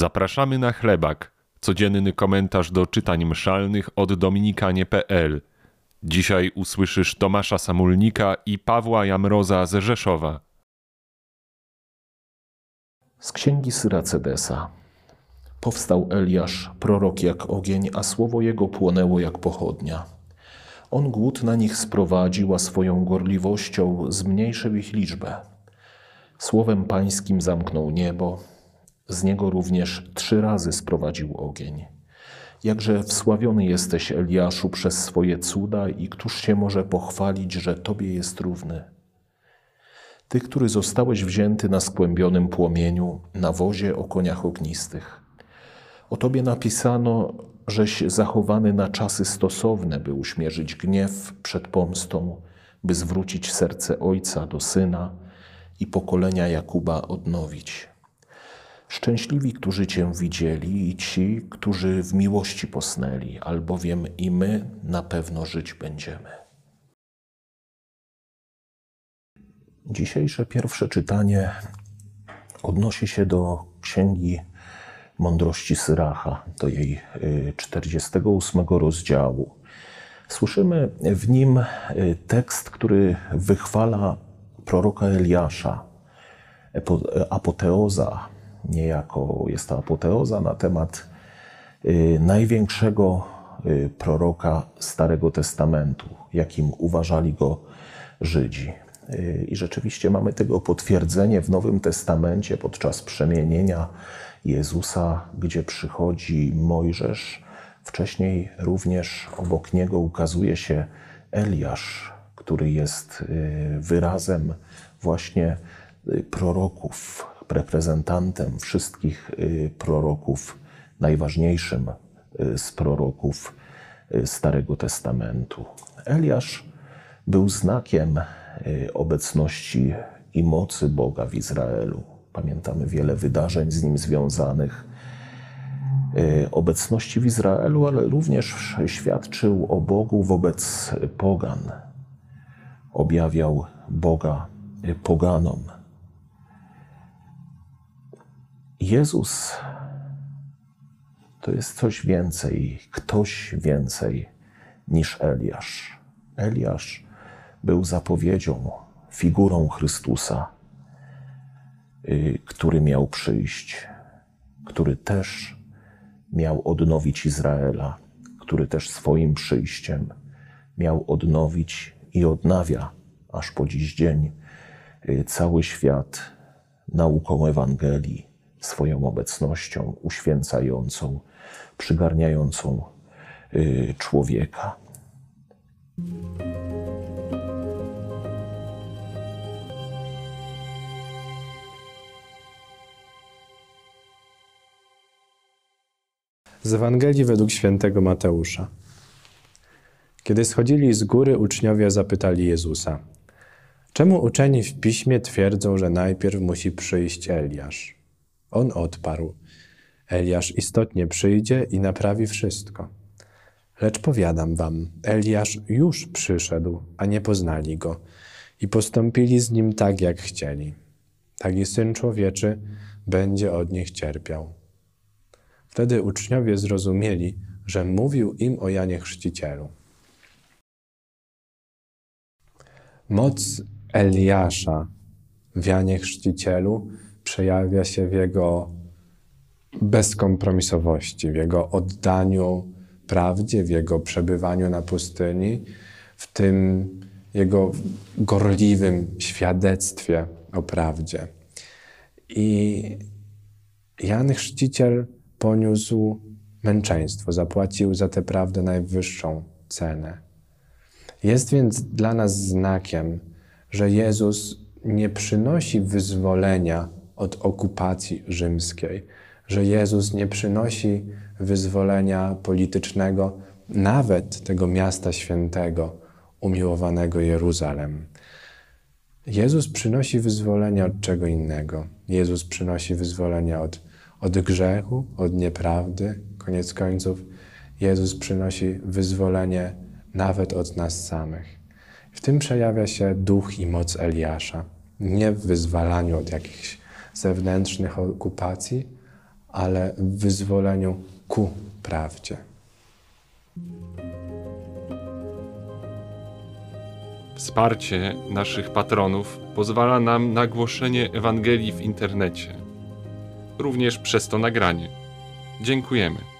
Zapraszamy na chlebak, codzienny komentarz do czytań mszalnych od dominikanie.pl. Dzisiaj usłyszysz Tomasza Samulnika i Pawła Jamroza z Rzeszowa. Z księgi Syracedesa. Powstał Eliasz, prorok jak ogień, a słowo jego płonęło jak pochodnia. On głód na nich sprowadził, a swoją gorliwością zmniejszył ich liczbę. Słowem pańskim zamknął niebo, z niego również trzy razy sprowadził ogień. Jakże wsławiony jesteś, Eliaszu, przez swoje cuda i któż się może pochwalić, że Tobie jest równy? Ty, który zostałeś wzięty na skłębionym płomieniu, na wozie o koniach ognistych. O Tobie napisano, żeś zachowany na czasy stosowne, by uśmierzyć gniew przed pomstą, by zwrócić serce ojca do syna i pokolenia Jakuba odnowić. Szczęśliwi, którzy Cię widzieli i ci, którzy w miłości posnęli, albowiem i my na pewno żyć będziemy. Dzisiejsze pierwsze czytanie odnosi się do księgi Mądrości Syracha, do jej 48 rozdziału. Słyszymy w nim tekst, który wychwala proroka Eliasza, apoteoza, niejako jest to apoteoza na temat największego proroka Starego Testamentu, jakim uważali go Żydzi. I rzeczywiście mamy tego potwierdzenie w Nowym Testamencie podczas przemienienia Jezusa, gdzie przychodzi Mojżesz. Wcześniej również obok niego ukazuje się Eliasz, który jest wyrazem właśnie proroków, reprezentantem wszystkich proroków, najważniejszym z proroków Starego Testamentu. Eliasz był znakiem obecności i mocy Boga w Izraelu. Pamiętamy wiele wydarzeń z nim związanych. Obecności w Izraelu, ale również świadczył o Bogu wobec pogan. Objawiał Boga poganom. Jezus to jest coś więcej, ktoś więcej niż Eliasz. Eliasz był zapowiedzią, figurą Chrystusa, który miał przyjść, który też miał odnowić Izraela, który też swoim przyjściem miał odnowić i odnawia aż po dziś dzień cały świat nauką Ewangelii, swoją obecnością uświęcającą, przygarniającą człowieka. Z Ewangelii według świętego Mateusza. Kiedy schodzili z góry, uczniowie zapytali Jezusa: Czemu uczeni w piśmie twierdzą, że najpierw musi przyjść Eliasz? On odparł: Eliasz istotnie przyjdzie i naprawi wszystko. Lecz powiadam wam, Eliasz już przyszedł, a nie poznali go i postąpili z nim tak, jak chcieli. Tak i syn człowieczy będzie od nich cierpiał. Wtedy uczniowie zrozumieli, że mówił im o Janie Chrzcicielu. Moc Eliasza w Janie Chrzcicielu przejawia się w jego bezkompromisowości, w jego oddaniu prawdzie, w jego przebywaniu na pustyni, w tym jego gorliwym świadectwie o prawdzie. I Jan Chrzciciel poniósł męczeństwo, zapłacił za tę prawdę najwyższą cenę. Jest więc dla nas znakiem, że Jezus nie przynosi wyzwolenia od okupacji rzymskiej, że Jezus nie przynosi wyzwolenia politycznego, nawet tego miasta świętego, umiłowanego Jeruzalem. Jezus przynosi wyzwolenie od czego innego. Jezus przynosi wyzwolenie od, od grzechu, od nieprawdy. Koniec końców, Jezus przynosi wyzwolenie nawet od nas samych. W tym przejawia się duch i moc Eliasza. Nie w wyzwalaniu od jakichś zewnętrznych okupacji, ale w wyzwoleniu ku prawdzie. Wsparcie naszych patronów pozwala nam na głoszenie Ewangelii w internecie, również przez to nagranie. Dziękujemy.